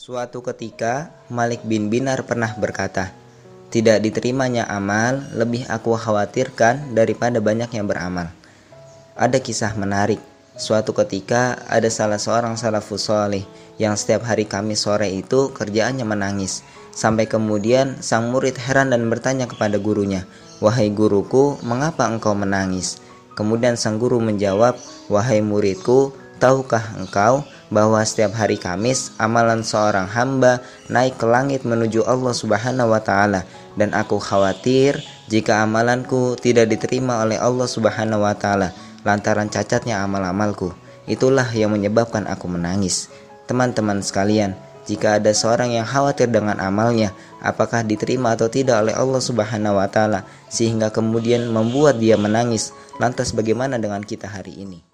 Suatu ketika, Malik bin Binar pernah berkata, "Tidak diterimanya amal lebih aku khawatirkan daripada banyak yang beramal." Ada kisah menarik. Suatu ketika ada salah seorang salafus soleh yang setiap hari Kamis sore itu kerjaannya menangis. Sampai kemudian sang murid heran dan bertanya kepada gurunya, "Wahai guruku, mengapa engkau menangis?" Kemudian sang guru menjawab, "Wahai muridku, tahukah engkau bahwa setiap hari Kamis amalan seorang hamba naik ke langit menuju Allah Subhanahu wa taala dan aku khawatir jika amalanku tidak diterima oleh Allah Subhanahu wa taala lantaran cacatnya amal-amalku. Itulah yang menyebabkan aku menangis. Teman-teman sekalian, jika ada seorang yang khawatir dengan amalnya, apakah diterima atau tidak oleh Allah Subhanahu wa taala sehingga kemudian membuat dia menangis. Lantas bagaimana dengan kita hari ini?